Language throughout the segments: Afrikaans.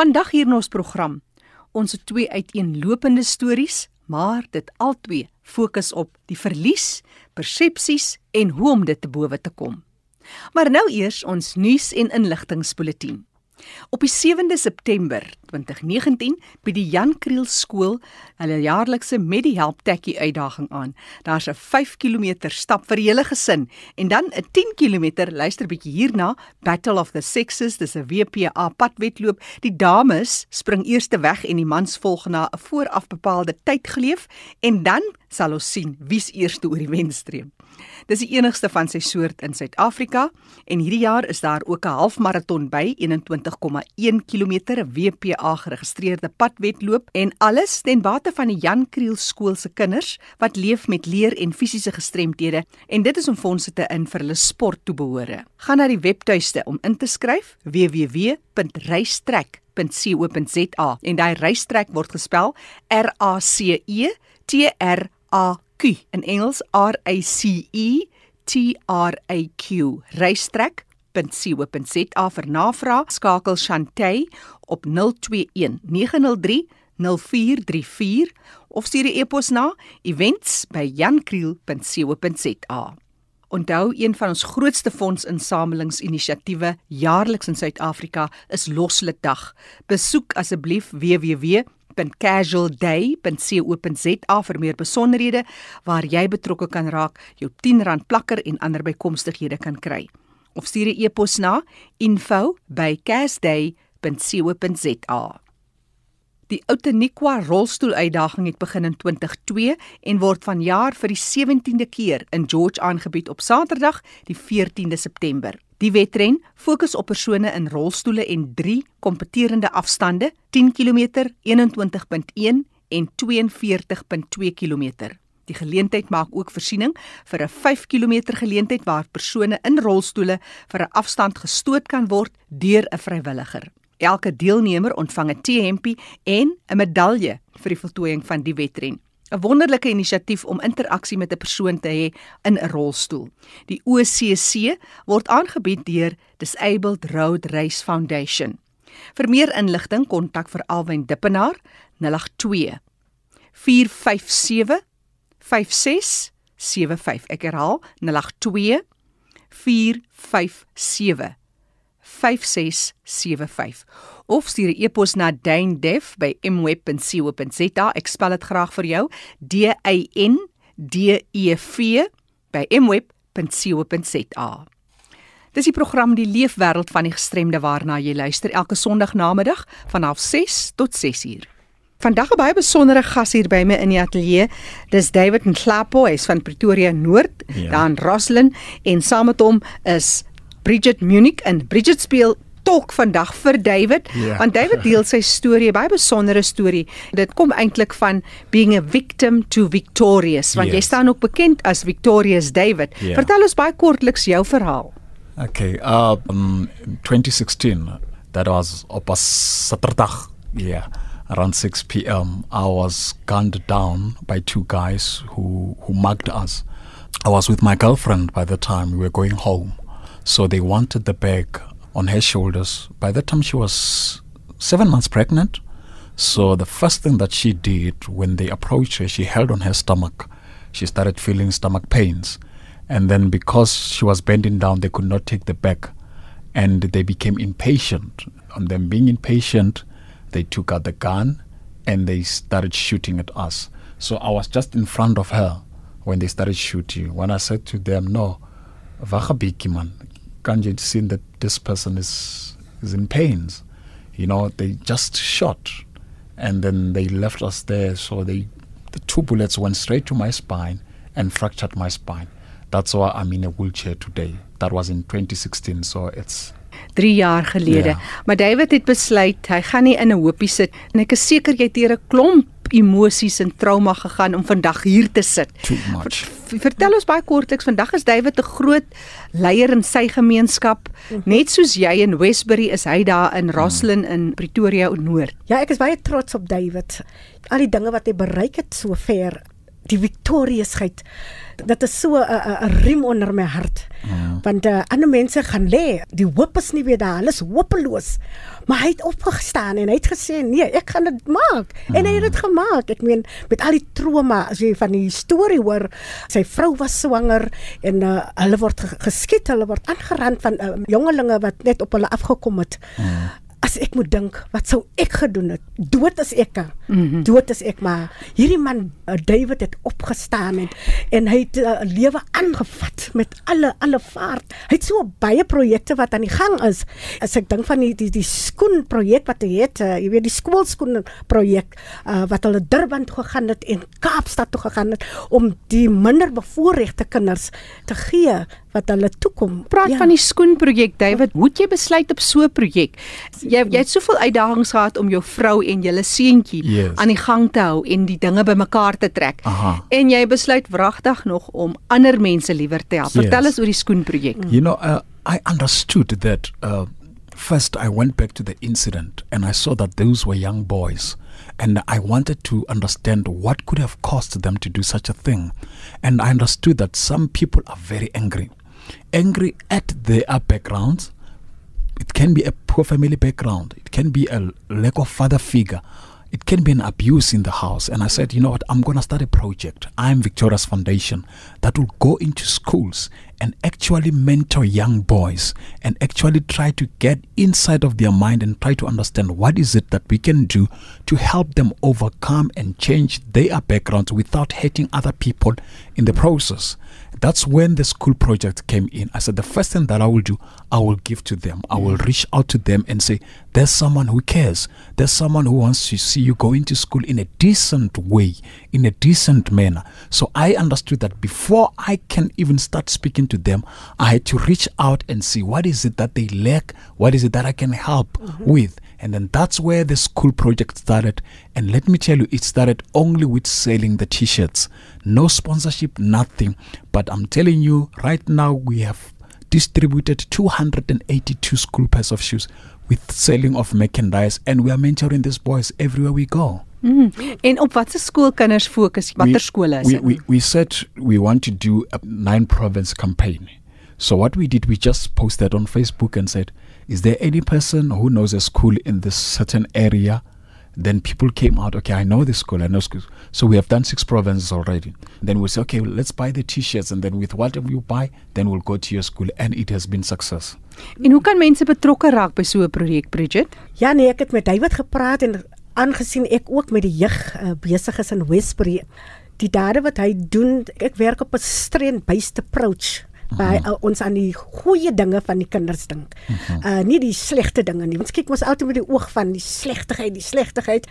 Vandag hier in ons program, ons het twee uiteenlopende stories, maar dit albei fokus op die verlies, persepsies en hoe om dit te bowe te kom. Maar nou eers ons nuus en inligtingspulsatie. Op die 7de September 2019 bied die Jan Kriel skool hulle jaarlikse Medihelp Tekkie uitdaging aan. Daar's 'n 5 km stap vir die hele gesin en dan 'n 10 km luister bietjie hierna Battle of the Sexes, dis 'n WPA padwedloop. Die dames spring eers te weg en die mans volg na 'n vooraf bepaalde tyd geleef en dan sal ons sien wie's eerste oor die wenstreep. Dis die enigste van sy soort in Suid-Afrika en hierdie jaar is daar ook 'n halfmaraton by 21,1 km WPA geregistreerde padwedloop en alles ten bate van die Jan Kriel skool se kinders wat leef met leer en fisiese gestremthede en dit is om fondse te in vir hulle sporttoebehore. Gaan na die webtuiste om in te skryf www.reistrek.co.za en daai reistrek word gespel R A C E T R A Q in Engels R A C E T R A Q reistrek.co.za vir navraag skakel Chantay op 021 903 0434 of stuur 'n e-pos na events@jankriel.co.za. Onthou een van ons grootste fondsinsamelingsinisiatiewe jaarliks in Suid-Afrika is Loslitdag. Besoek asseblief www www.casualday.co.za vir meer besonderhede waar jy betrokke kan raak, jou R10 plakker en ander bykomstighede kan kry. Of stuur 'n e-pos na info@casday.co.za. Die Outeniqua rolstoeluitdaging het begin in 2002 en word vanjaar vir die 17de keer in George aangebied op Saterdag, die 14de September. Die wedren fokus op persone in rolstoele en 3 kompeterende afstande: 10 km, 21.1 en 42.2 km. Die geleentheid maak ook voorsiening vir 'n 5 km geleentheid waar persone in rolstoele vir 'n afstand gestoot kan word deur 'n vrywilliger. Elke deelnemer ontvang 'n T-hempie en 'n medalje vir die voltooiing van die wedren. 'n wonderlike inisiatief om interaksie met 'n persoon te hê in 'n rolstoel. Die OCC word aangebied deur Disabled Road Race Foundation. Vir meer inligting kontak vir Alwyn Dippenaar 082 457 5675. Ek herhaal 082 457 5675 of stuur 'n e-pos na daindef@mweb.co.za. Ek spel dit graag vir jou. D A N D E V by mweb.co.za. Dis die program Die Leefwêreld van die Gestremde waarna jy luister elke Sondag namiddag van 06:30 tot 6:00. Vandag 'n baie besondere gas hier by my in die ateljee. Dis David Nhlapo, hy's van Pretoria Noord, ja. daar in Roslyn en saam met hom is Bridget Munich en Bridget speel tolk vandag vir David yeah. Ja. want David deel sy storie, baie besondere storie. Dit kom eintlik van being a victim to victorious want yes. jy staan ook bekend as Victorious David. Yeah. Vertel ons baie kortliks jou verhaal. Okay, uh um 2016 that was op Saterdag. Yeah. Around 6 p.m. I was gunned down by two guys who who mugged us. I was with my girlfriend by the time we were going home. So they wanted the bag on her shoulders. By that time, she was seven months pregnant. So the first thing that she did when they approached her, she held on her stomach. She started feeling stomach pains. And then because she was bending down, they could not take the bag. And they became impatient. On them being impatient, they took out the gun and they started shooting at us. So I was just in front of her when they started shooting. When I said to them, No, Vachabiki man, Kanje seen that this person is is in pains. You know, they just shot and then they left us there. So they the two bullets went straight to my spine and fractured my spine. That's why I'm in a wheelchair today. That was in 2016. So it's 3 jaar gelede. Ja. Maar David het besluit hy gaan nie in 'n hoopie sit en ek is seker jy het hier 'n klomp emosies en trauma gegaan om vandag hier te sit. Vertel ons baie kortliks, vandag is David 'n groot leier in sy gemeenskap. Mhm. Net soos jy in Westbury is hy daar in Roslyn in Pretoria Noord. Ja, ek is baie trots op David. Al die dinge wat hy bereik het sover die victoriousheid. Dit is so 'n 'n 'n riem onder my hart. Ja. Want uh, ander mense gaan lê, die hoop is nie weer daar, hulle is hopeloos. Maar hy het opgestaan en hy het gesê, "Nee, ek gaan dit maak." Ja. En hy het dit gemaak. Ek meen, met al die trauma as jy van die storie hoor, sy vrou was swanger en uh, hulle word geskiet, hulle word aangerand van uh, jongelinge wat net op hulle afgekom het. Ja as ek moet dink wat sou ek gedoen het? Dood is ek mm -hmm. dood is ek maar. Hierdie man uh, David het opgestaan en en hy het 'n uh, lewe aangevat met alle alle vaart. Hy het so baie projekte wat aan die gang is. As ek dink van die die, die skoen projek wat hy het uh, jy weet die skoolskoen projek uh, wat hulle Durban toe gegaan het en Kaapstad toe gegaan het om die minder bevoorregte kinders te gee wat hulle toekom. Praat ja. van die skoenprojek, David. Hoe het jy besluit op so 'n projek? Jy jy het soveel uitdagings gehad om jou vrou en julle seentjie yes. aan die gang te hou en die dinge bymekaar te trek. Aha. En jy besluit wragtig nog om ander mense liewer te help. Yes. Vertel ons oor die skoenprojek. You know, uh, I understood that uh first I went back to the incident and I saw that those were young boys. and I wanted to understand what could have caused them to do such a thing. And I understood that some people are very angry angry at their backgrounds. It can be a poor family background. It can be a lack of father figure. It can be an abuse in the house. And I said, you know what? I'm going to start a project. I'm Victoria's Foundation that will go into schools and actually mentor young boys and actually try to get inside of their mind and try to understand what is it that we can do to help them overcome and change their backgrounds without hurting other people in the process. That's when the school project came in. I said, the first thing that I will do, I will give to them. I will mm. reach out to them and say, there's someone who cares. There's someone who wants to see you going to school in a decent way, in a decent manner. So I understood that before I can even start speaking to them, I had to reach out and see what is it that they lack, what is it that I can help mm-hmm. with. And then that's where the school project started. And let me tell you, it started only with selling the t shirts. No sponsorship, nothing. But I'm telling you, right now, we have distributed 282 school pairs of shoes with selling of merchandise. And we are mentoring these boys everywhere we go. Mm. En op watse skoolkinders fokus? Watter skole is we, we, we said we want to do a nine province campaign. So what we did, we just posted on Facebook and said, is there any person who knows a school in this certain area? Then people came out, okay, I know this school, I know school. So we have done six provinces already. Then we say, okay, well, let's buy the t-shirts and then with whatever you buy, then we'll go to your school and it has been success. En hoe kan mense betrokke raak by so 'n projek, Bridget? Ja, nee, ek het met David gepraat en aangesien ek ook met die jeug uh, besig is in Westbury, die dade wat hy doen, ek werk op 'n strength-based approach by uh, ons aan die goeie dinge van die kinders dink. Uh nie die slegte dinge nie. Ons kyk mos altyd met die oog van die slegtigheid, die slegtigheid.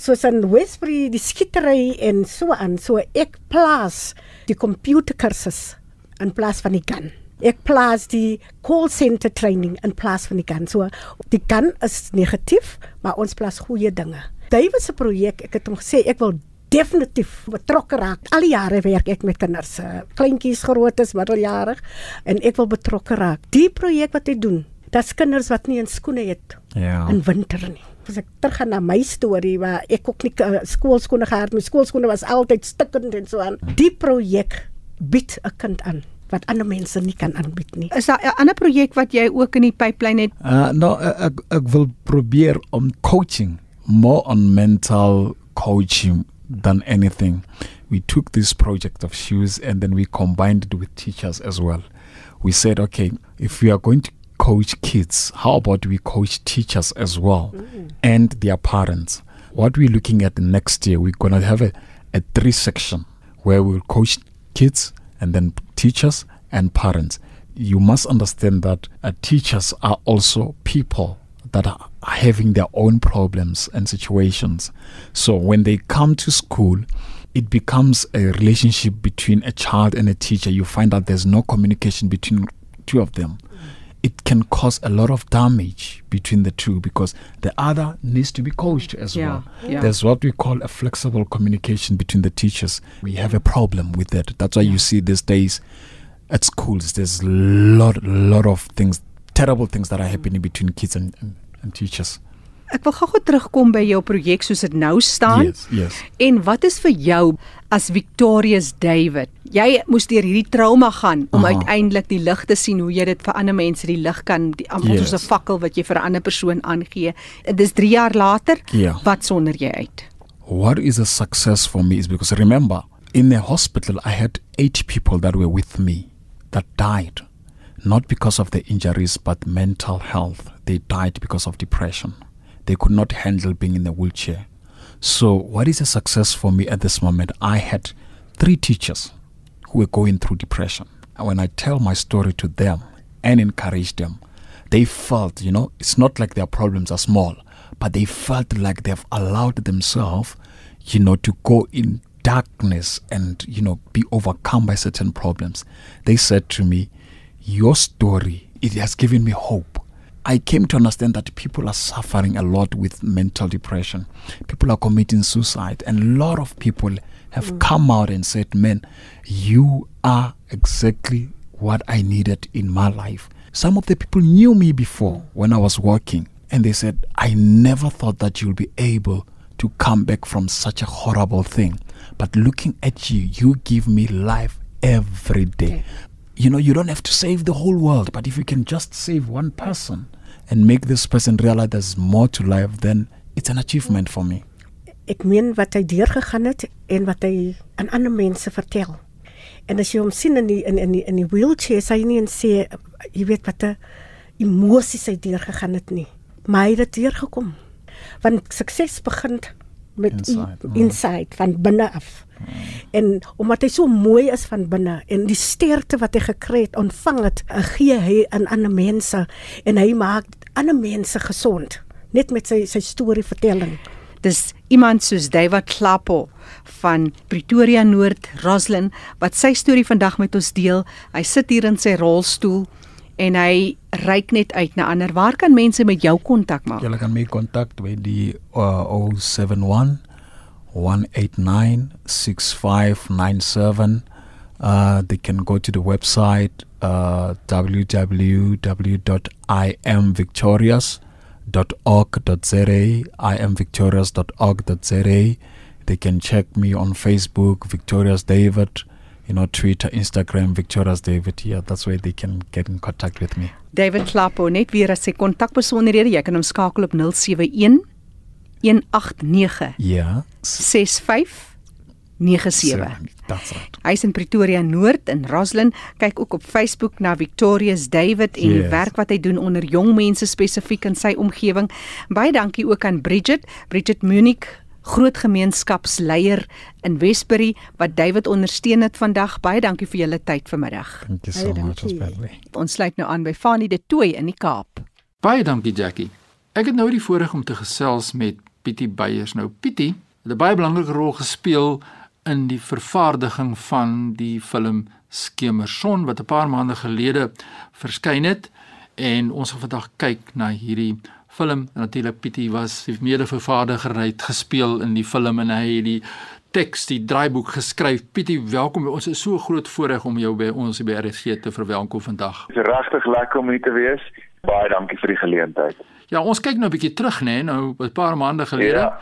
Soos in Westbury, die skietery en so aan. So ek plaas die komputerkursus in plaas van die gun. Ek plaas die call center training in plaas van die gun. So die gun is negatief, maar ons plaas goeie dinge. David se projek, ek het hom gesê ek wil definitief betrokke raak. Al die jare werk ek met kinders, uh, kleintjies, grootes, middeljarig en ek wil betrokke raak. Die projek wat hy doen, dit's kinders wat nie 'n skoene het ja. in winter nie. As ek teruggaan na my storie waar ek ook nie uh, skoolskoene gehad het, my skoolskoene was altyd stikkend en so aan. Die projek bied 'n kind aan wat ander mense nie kan aanbied nie. Is daar 'n ander projek wat jy ook in die pipeline het? Uh no, ek ek wil probeer om coaching more on mental coaching than anything. We took this project of shoes and then we combined it with teachers as well. We said, okay, if we are going to coach kids, how about we coach teachers as well mm. and their parents? What we're looking at next year, we're going to have a, a three section where we'll coach kids and then teachers and parents. You must understand that uh, teachers are also people that are having their own problems and situations. So when they come to school, it becomes a relationship between a child and a teacher. You find out there's no communication between two of them. It can cause a lot of damage between the two because the other needs to be coached as yeah, well. Yeah. There's what we call a flexible communication between the teachers. We have a problem with that. That's why you see these days at schools there's a lot lot of things terrible things that are happening between kids and, and, and teachers. Ek wil gou-gou terugkom by jou projek soos dit nou staan. Yes, yes. En wat is vir jou as Victorious David? Jy moes deur hierdie trauma gaan om Aha. uiteindelik die lig te sien hoe jy dit vir ander mense die lig kan die amper Yes. soos 'n fakkel wat jy vir 'n ander persoon aangee. Dis 3 jaar later. Ja. Wat sonder jy uit? What is a success for me is because remember, in the hospital, I had eight people that were with me that died, not because of the injuries, but mental health. They died because of depression. They could not handle being in the wheelchair. So, what is a success for me at this moment? I had three teachers who were going through depression. And when I tell my story to them and encourage them, they felt, you know, it's not like their problems are small, but they felt like they've allowed themselves, you know, to go in darkness and, you know, be overcome by certain problems. They said to me, Your story, it has given me hope. I came to understand that people are suffering a lot with mental depression. People are committing suicide, and a lot of people have mm. come out and said, Man, you are exactly what I needed in my life. Some of the people knew me before when I was working, and they said, I never thought that you'll be able to come back from such a horrible thing. But looking at you, you give me life every day. You know, you don't have to save the whole world, but if you can just save one person and make this person realize there's more to life, then it's an achievement for me. Ek meen wat hy deurgegaan het en wat hy aan ander mense vertel. En as jy hom sien in die in in die in die wheelchair, sy nie en sê jy weet wat 'n emosies hy deurgegaan het nie. Maar hy het deurgekom. Want sukses begin met Inside, mm. inside van binne af. En omdat hy so mooi is van binne en die sterkte wat hy gekry het, ontvang het, gee hy aan ander mense en hy maak ander mense gesond net met sy sy storie vertelling. Dis iemand soos David Klappo van Pretoria Noord, Roslyn, wat sy storie vandag met ons deel. Hy sit hier in sy rolstoel en hy reik net uit na ander. Waar kan mense met jou kontak maak? Julle kan my kontak by die uh, 071 189 6597. Uh, they can go to the website uh, www.imvictorious.org.za. imvictorious.org.za. They can check me on Facebook, Victorious David. You know, Twitter, Instagram, Victorious David. Yeah, that's where they can get in contact with me. David Klappo net weer as sy kontakbesonderhede, jy kan hom skakel op 071 189 Yeah. 6597. That's right. Hy's in Pretoria Noord in Roslyn. Kyk ook op Facebook na Victorious David en die Yes. werk wat hy doen onder jong mense spesifiek in sy omgewing. Baie dankie ook aan Bridget, Bridget Munich, groot gemeenskapsleier in Westbury wat David ondersteun het vandag. Baie dankie vir julle tyd vanmiddag. Baie so much, dankie. Osberry. Ons sluit nou aan by Fanie de Tooy in die Kaap. Baie dankie Jackie. Ek het nou die voorreg om te gesels met Pietie Beyers. Nou Pietie het 'n baie belangrike rol gespeel in die vervaardiging van die film Skemerson wat 'n paar maande gelede verskyn het en ons gaan vandag kyk na hierdie film. Natuurlik Pietie was die mede-vervaardiger hy het gespeel in die film en hy het die teks, die draaiboek geskryf. Pietie, welkom. Ons is so groot voorreg om jou by ons by RSG te verwelkom vandag. Dit is regtig lekker om hier te wees. Baie dankie vir die geleentheid. Ja, ons kyk nou 'n bietjie terug nê, nou 'n paar maande gelede. Ja.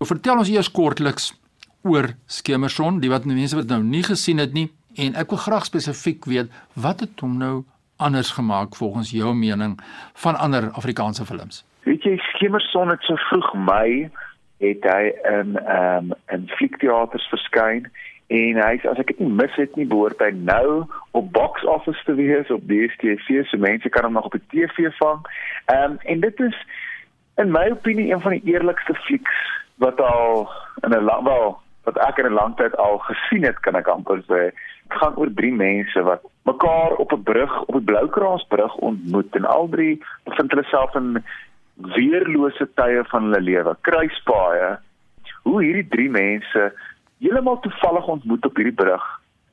Vertel ons eers kortliks oor Skemerson, die wat mense wat nou nie gesien het nie en ek wil graag spesifiek weet wat het hom nou anders gemaak volgens jou mening van ander Afrikaanse films. Weet jy, Skemerson het so vroeg Mei het hy in ehm um, in fliekteaters verskyn en hy's as ek dit nie mis het nie behoort hy nou op box office te wees op DStv so mense kan hom nog op die TV vang. Ehm um, en dit is in my opinie een van die eerlikste flieks wat al in 'n lang wel wat ek in 'n lang tyd al gesien het kan ek amper sê. Dit gaan oor drie mense wat mekaar op 'n brug op die Bloukraasbrug ontmoet en al drie bevind hulle self in weerlose tye van hulle lewe, kruispaaie. Hoe hierdie drie mense heeltemal toevallig ontmoet op hierdie brug,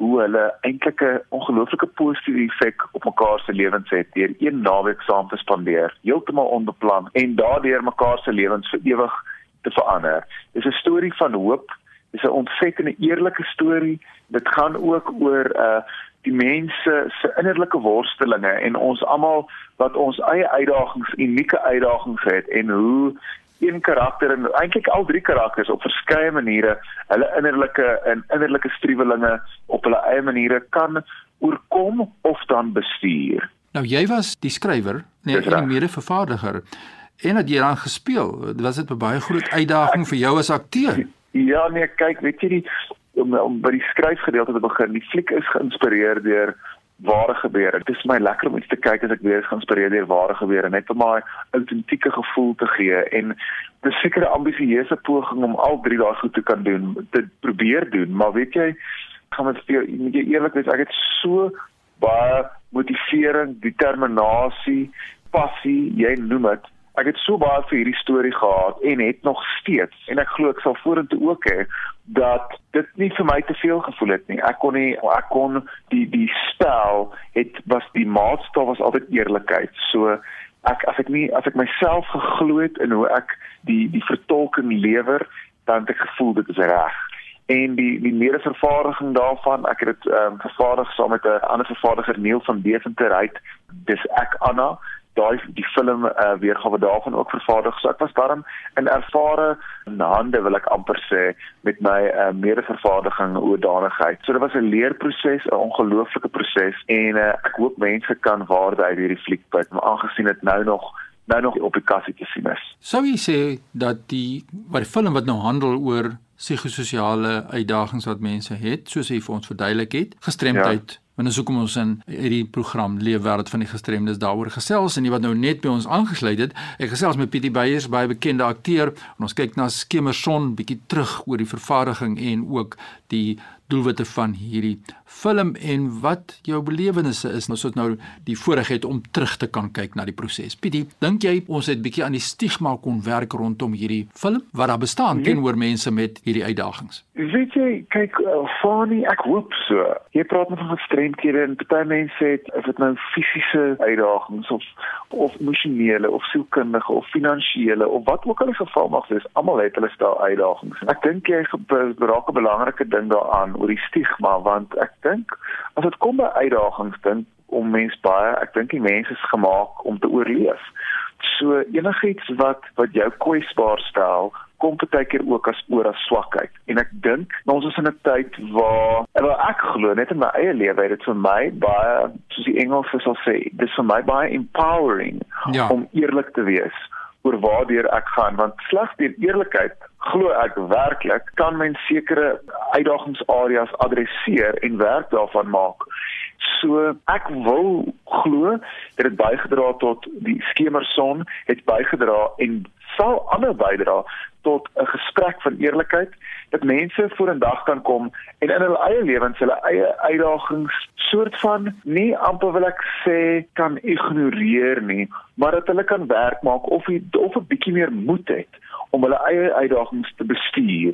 hoe hulle eintlik 'n ongelooflike positiewe effek op mekaar se lewens het deur een naweek saam te spandeer, heeltemal onbeplan en daardeur mekaar se lewens vir ewig te verander. Dis 'n storie van hoop. Dis 'n ontsettende eerlike storie. Dit gaan ook oor uh die mense se innerlike worstelinge en ons almal wat ons eie uitdagings, unieke uitdagings het en hoe een karakter en eintlik al drie karakters op verskeie maniere hulle innerlike en innerlike struwelinge op hulle eie maniere kan oorkom of dan bestuur. Nou jy was die skrywer, nee, en die mede-vervaardiger. En dat jy dan gespeel, was dit 'n baie groot uitdaging vir jou as akteur. Ja nee, kyk, weet jy die om, om by die skryfgedeelte te begin. Die fliek is geïnspireer deur ware gebeure. Dit is my lekker om iets te kyk as ek weer is geïnspireer deur ware gebeure, net om my autentieke gevoel te gee en 'n ambisieuse poging om al drie dae goed te kan doen, te probeer doen, maar weet jy, gaan met jou moet jy eerlik wees, ek het so baie motivering, determinasie, passie, jy noem dit. Ek het so baie vir hierdie storie gehad en het nog steeds en ek glo ek sal vorentoe ook hê dat dit nie vir my te veel gevoel het nie. Ek kon nie ek kon die die spel het was die maatstaf was altyd eerlikheid. So ek as ek nie as ek myself geglo het in hoe ek die die vertolking lewer, dan het ek gevoel dit is reg en die die mede-vervaardiging daarvan ek het dit ehm um, vervaardig saam met 'n ander vervaardiger Neil van Deventer uit dis ek Anna daai die film uh, weergawe daarvan ook vervaardig. So ek was daarom in ervare hande wil ek amper sê met my uh, mede-vervaardiging oordanigheid. So dit was 'n leerproses 'n ongelooflike proses en uh, ek hoop mense kan waarde uit hierdie fliek put maar aangesien dit nou nog nou nog op die kassie te sien is. Sou jy sê dat die wat die film wat nou handel oor psigososiale uitdagings wat mense het, soos hy vir ons verduidelik het, gestremdheid ja. Want dis hoekom ons in hierdie program Leefwêreld van die Gestremdes daaroor gesels en die wat nou net by ons aangesluit het. Ek gesels met Pietie Beyers, baie bekende akteur, en ons kyk na Skemerson bietjie terug oor die vervaardiging en ook die doelwitte van hierdie film en wat jou belewennisse is. Ons het nou die voorregheid om terug te kan kyk na die proses. Pietie, dink jy ons het bietjie aan die stigma kon werk rondom hierdie film wat daar bestaan Nee. teenoor mense met hierdie uitdagings? Weet jy, kyk, uh, Fani, ek hoop so. Jy praat met van gestremdhede en party mense het of dit nou fisiese uitdagings of of emosionele of sielkundige of finansiële of wat ook al die geval mag wees, almal het hulle stel uitdagings. Ek dink jy beraak 'n belangrike ding daaraan oor die stigma want ek dink as dit kom by uitdagings dink om mens baie, ek dink die mens is gemaak om te oorleef. So enigiets wat wat jou kwesbaar stel, kom baie keer ook as oor as swakheid. En ek dink ons is in 'n tyd waar wel ek glo net in my eie lewe het dit vir my baie soos die Engelse sal sê, dis vir my baie empowering Ja. om eerlik te wees oor waardeur ek gaan want slegs deur eerlikheid glo ek werklik kan mens sekere uitdagingsareas adresseer en werk daarvan maak. So ek wil glo dit bygedra het tot die skemerson het bygedra en sal ander bydra tot 'n gesprek van eerlikheid dat mense vorendag kan kom en in hulle eie lewens hulle eie uitdagings soort van nie amper wil ek sê kan ignoreer nie, maar dat hulle kan werk maak of die, of 'n bietjie meer moed het om hulle eie uitdagings te bestuur.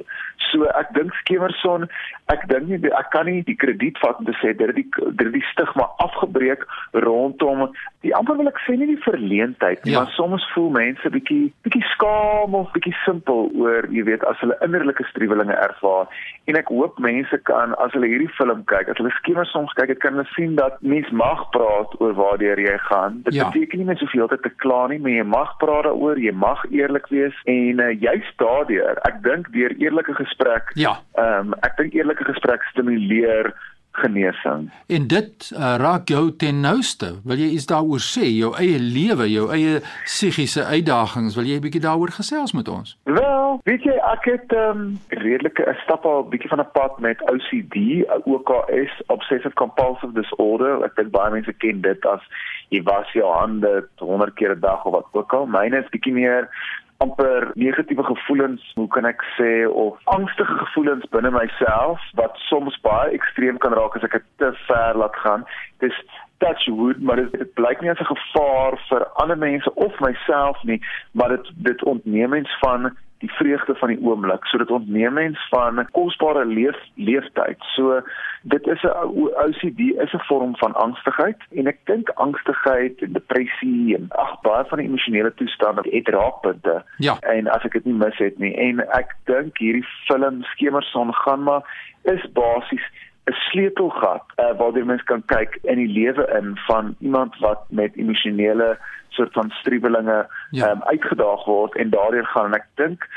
So ek dink Skemerson, ek dink nie ek kan nie die krediet vat om te sê dit het die dit het die stigma afgebreek rondom die amper wil ek sê nie die verleentheid nie, Ja. maar soms voel mense bietjie bietjie skaam of bietjie simpel oor, jy weet, as hulle innerlike struwelinge ervaar. En ek hoop mense kan as hulle hierdie film kyk, as hulle Skemerson kyk, dit kan hulle sien dat mens mag praat oor waardeur jy gaan. Dit Ja. beteken nie net soveel tyd te kla nie, maar jy mag praat daaroor, jy mag eerlik wees en uh, juist daardeur, ek dink deur eerlike gesprek, Ja. ehm um, ek dink eerlike gesprek stimuleer genesing. En dit uh, raak jou ten nouste. Wil jy iets daaroor sê? Jou eie lewe, jou eie psigiese uitdagings, wil jy 'n bietjie daaroor gesels met ons? Wel, weet jy, ek het ehm um, redelike 'n stap al 'n bietjie van 'n pad met OCD, OKS, obsessive compulsive disorder. Ek dink baie mense ken dit as jy was jou hande 100 keer 'n dag of wat ook al. Myne is bietjie meer amper negatiewe gevoelens, hoe kan ek sê, of angstige gevoelens binne myself wat soms baie ekstreem kan raak as ek dit te ver laat gaan. Dis touch wood, maar dit, dit blyk nie as 'n gevaar vir ander mense of myself nie, maar dit dit ontneem mens van die vreugde van die oomblik. So dit ontneem mens van kosbare leef leeftyd. So dit is 'n OCD is 'n vorm van angstigheid en ek dink angstigheid en depressie en ag baie van die emosionele toestande het raakpunte. Ja. En as ek dit nie mis het nie en ek dink hierdie film Skemerson gaan maar is basies 'n sleutelgat uh, waardeur mens kan kyk in die lewe in van iemand wat met emosionele soort van striwelinge ja. um, uitgedaag word en daardeur gaan en ek dink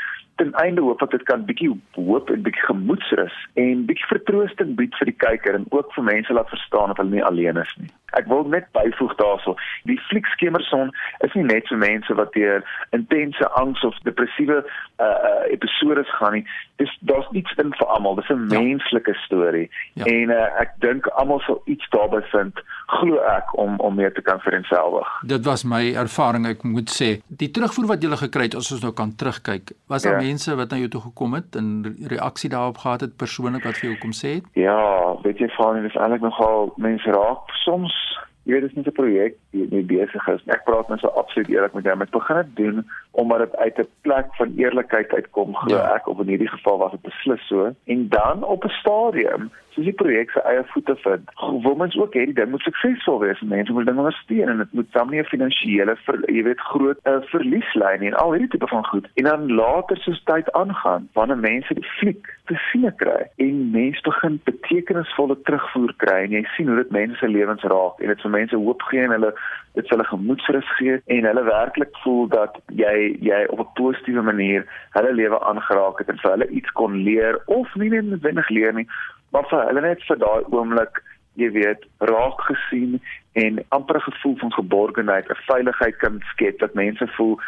ten einde hoop dat dit kan bietjie hoop en bietjie gemoedsrus en bietjie vertroosting bied vir die kyker en ook vir mense laat verstaan dat hulle nie alleen is nie. Ek wil net byvoeg daarso, die fliek Skemerson is nie net vir mense wat deur intense angs of depressiewe uh, uh episodes gaan nie. Dis daar's iets in vir almal. Dis 'n ja. menslike storie. Ja. En uh, ek dink almal sal iets daarby vind, glo ek om om mee te kan vereenselwig. Dit was my ervaring, ek moet sê. Die terugvoer wat jy gekry het, as ons nou kan terugkyk, was daar ja. mense wat na jou toe gekom het en reaksie daarop gehad het persoonlik wat vir jou kom sê het? Ja, weet jy, van dit is eintlik nogal mense raak soms Jy weet dis nie 'n projek wat mee besig is. Ek praat net so absoluut eerlik met jou. Ek begin dit doen omdat dit uit 'n plek van eerlikheid uitkom, glo ja. ek, of in hierdie geval was dit beslis so. En dan op 'n stadium soos die projek se eie voete vind. Wil mens ook hê die ding moet suksesvol wees. Mense moet dinge ondersteun en dit moet dan nie 'n finansiële, ver, jy weet, groot uh, verlies lei nie en al hierdie tipe van goed. En dan later soos tyd aangaan, wanneer mense die fliek te sien kry en mense begin betekenisvolle terugvoer kry en jy sien hoe dit mense se lewens raak en dit vir mense hoop gee en hulle dit hulle gemoedsrus gee en hulle werklik voel dat jy jy op 'n positiewe manier hulle lewe aangeraak het en vir hulle iets kon leer of nie net noodwendig leer nie maar vir hulle net vir daai oomblik jy weet raak gesien en amper 'n gevoel van geborgenheid, 'n veiligheid kan skep dat mense voel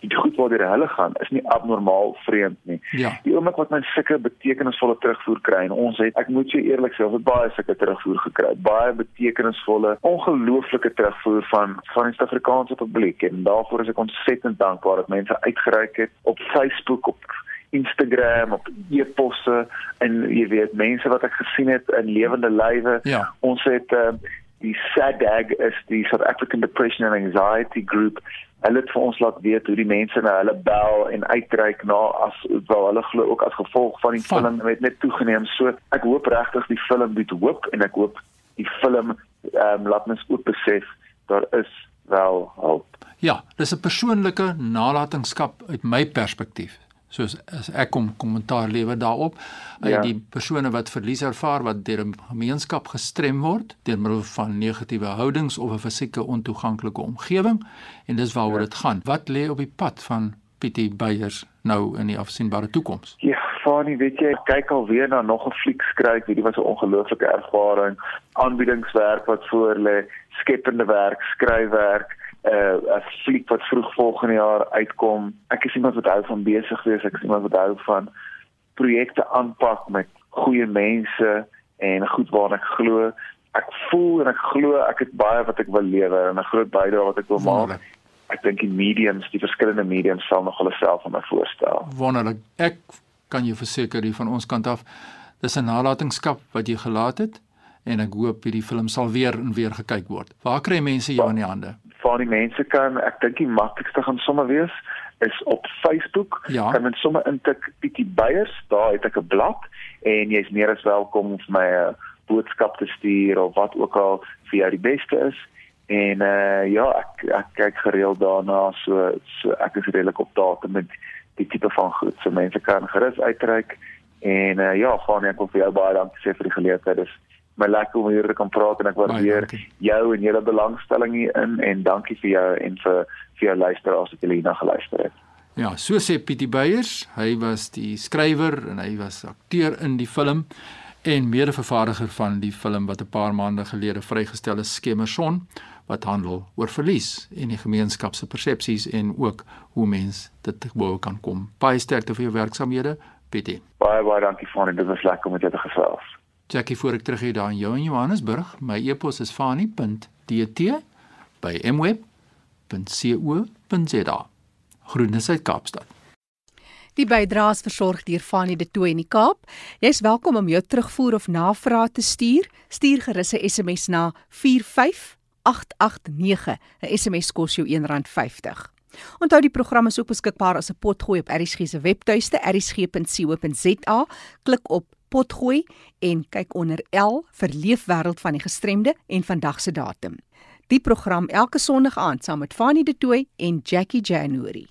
die goed deur hulle gaan is nie abnormaal vreemd nie. Ja. Die oomblik wat mense sulke betekenisvolle terugvoer kry en ons het ek moet jou eerlik sê, ons het baie sulke terugvoer gekry. Baie betekenisvolle, ongelooflike terugvoer van van die Suid-Afrikaanse publiek en daarvoor is ek ontsettend dankbaar dat mense uitgereik het op Facebook op Instagram op e-posse en jy weet mense wat ek gesien het in lewende lywe. Ja. Ons het uh, die SADAG is die South African Depression and Anxiety Group. Hulle het vir ons laat weet hoe die mense na hulle bel en uitreik na as wel hulle glo ook as gevolg van die van. film het net toegeneem. So ek hoop regtig die film bied hoop en ek hoop die film ehm um, laat mens ook besef daar is wel hoop. Ja, dis 'n persoonlike nalatenskap uit my perspektief soos as ek kom kommentaar lewer daarop uit ja. die persone wat verlies ervaar wat deur 'n gemeenskap gestrem word deur middel van negatiewe houdings of 'n fisieke ontoeganklike omgewing en dis waaroor dit ja. gaan. Wat lê op die pad van Pietie Beyers nou in die afsienbare toekoms? Ja Fani weet jy kyk alweer na nog 'n fliek skryf. Hierdie was 'n ongelooflike ervaring. Aanbiedingswerk wat voor lê skepende werk skryfwerk 'n uh, 'n fliek wat vroeg volgende jaar uitkom. Ek is iemand wat hou van besig wees, ek is iemand wat hou van projekte aanpak met goeie mense en goed waarna ek glo. Ek voel en ek glo ek het baie wat ek wil lewer en 'n groot bydrae wat ek wil maak. Ek dink die mediums, die verskillende mediums sal nog hulle self aan my voorstel. Wonderlik. Ek kan jou verseker hier van ons kant af, dis 'n nalatenskap wat jy gelaat het en ek hoop hierdie film sal weer en weer gekyk word. Waar kry mense jou in die hande? Waar die mense kan ek dink die maklikste gaan sommer wees is op Facebook. Ja. Kan men sommer intik Pietie Beyers, daar het ek 'n blad en jy's meer as welkom om vir my 'n boodskap te stuur of wat ook al vir jou die beste is. En uh ja, ek ek kyk gereeld daarna so so ek is redelik op datum met die tipe van goed. So mense kan gerus uitreik en uh ja, gaan ek wil vir jou baie dankie sê vir die geleentheid. Dis my lekker om hier te kan praat en ek waardeer jou en julle belangstelling hierin en dankie vir jou en vir vir jou luisteraars wat julle hierna geluister het. Ja, so sê Pietie Beyers, hy was die skrywer en hy was akteur in die film en mede-vervaardiger van die film wat 'n paar maande gelede vrygestel is Skemerson wat handel oor verlies en die gemeenskap se persepsies en ook hoe mens dit wou kan kom. Baie sterkte vir jou werksamehede, Pietie. Baie baie dankie vir dit was lekker om met jou te gesels. Jackie voor ek terug hier daar in jou in Johannesburg. My e-pos is fani.dt@mweb.co.za. Groete uit Kaapstad. Die bydraes versorg deur Fani de Tooy in die Kaap. Jy's welkom om jou terugvoer of navrae te stuur. Stuur gerus 'n SMS na 45889. 'n SMS kos jou R1.50. Onthou die program is ook beskikbaar as 'n potgooi op ERSG se webtuiste ersg.co.za. Klik op potgooi en kyk onder L vir leefwêreld van die gestremde en vandag se datum. Die program elke Sondag aand saam met Fanny De Tooy en Jackie January.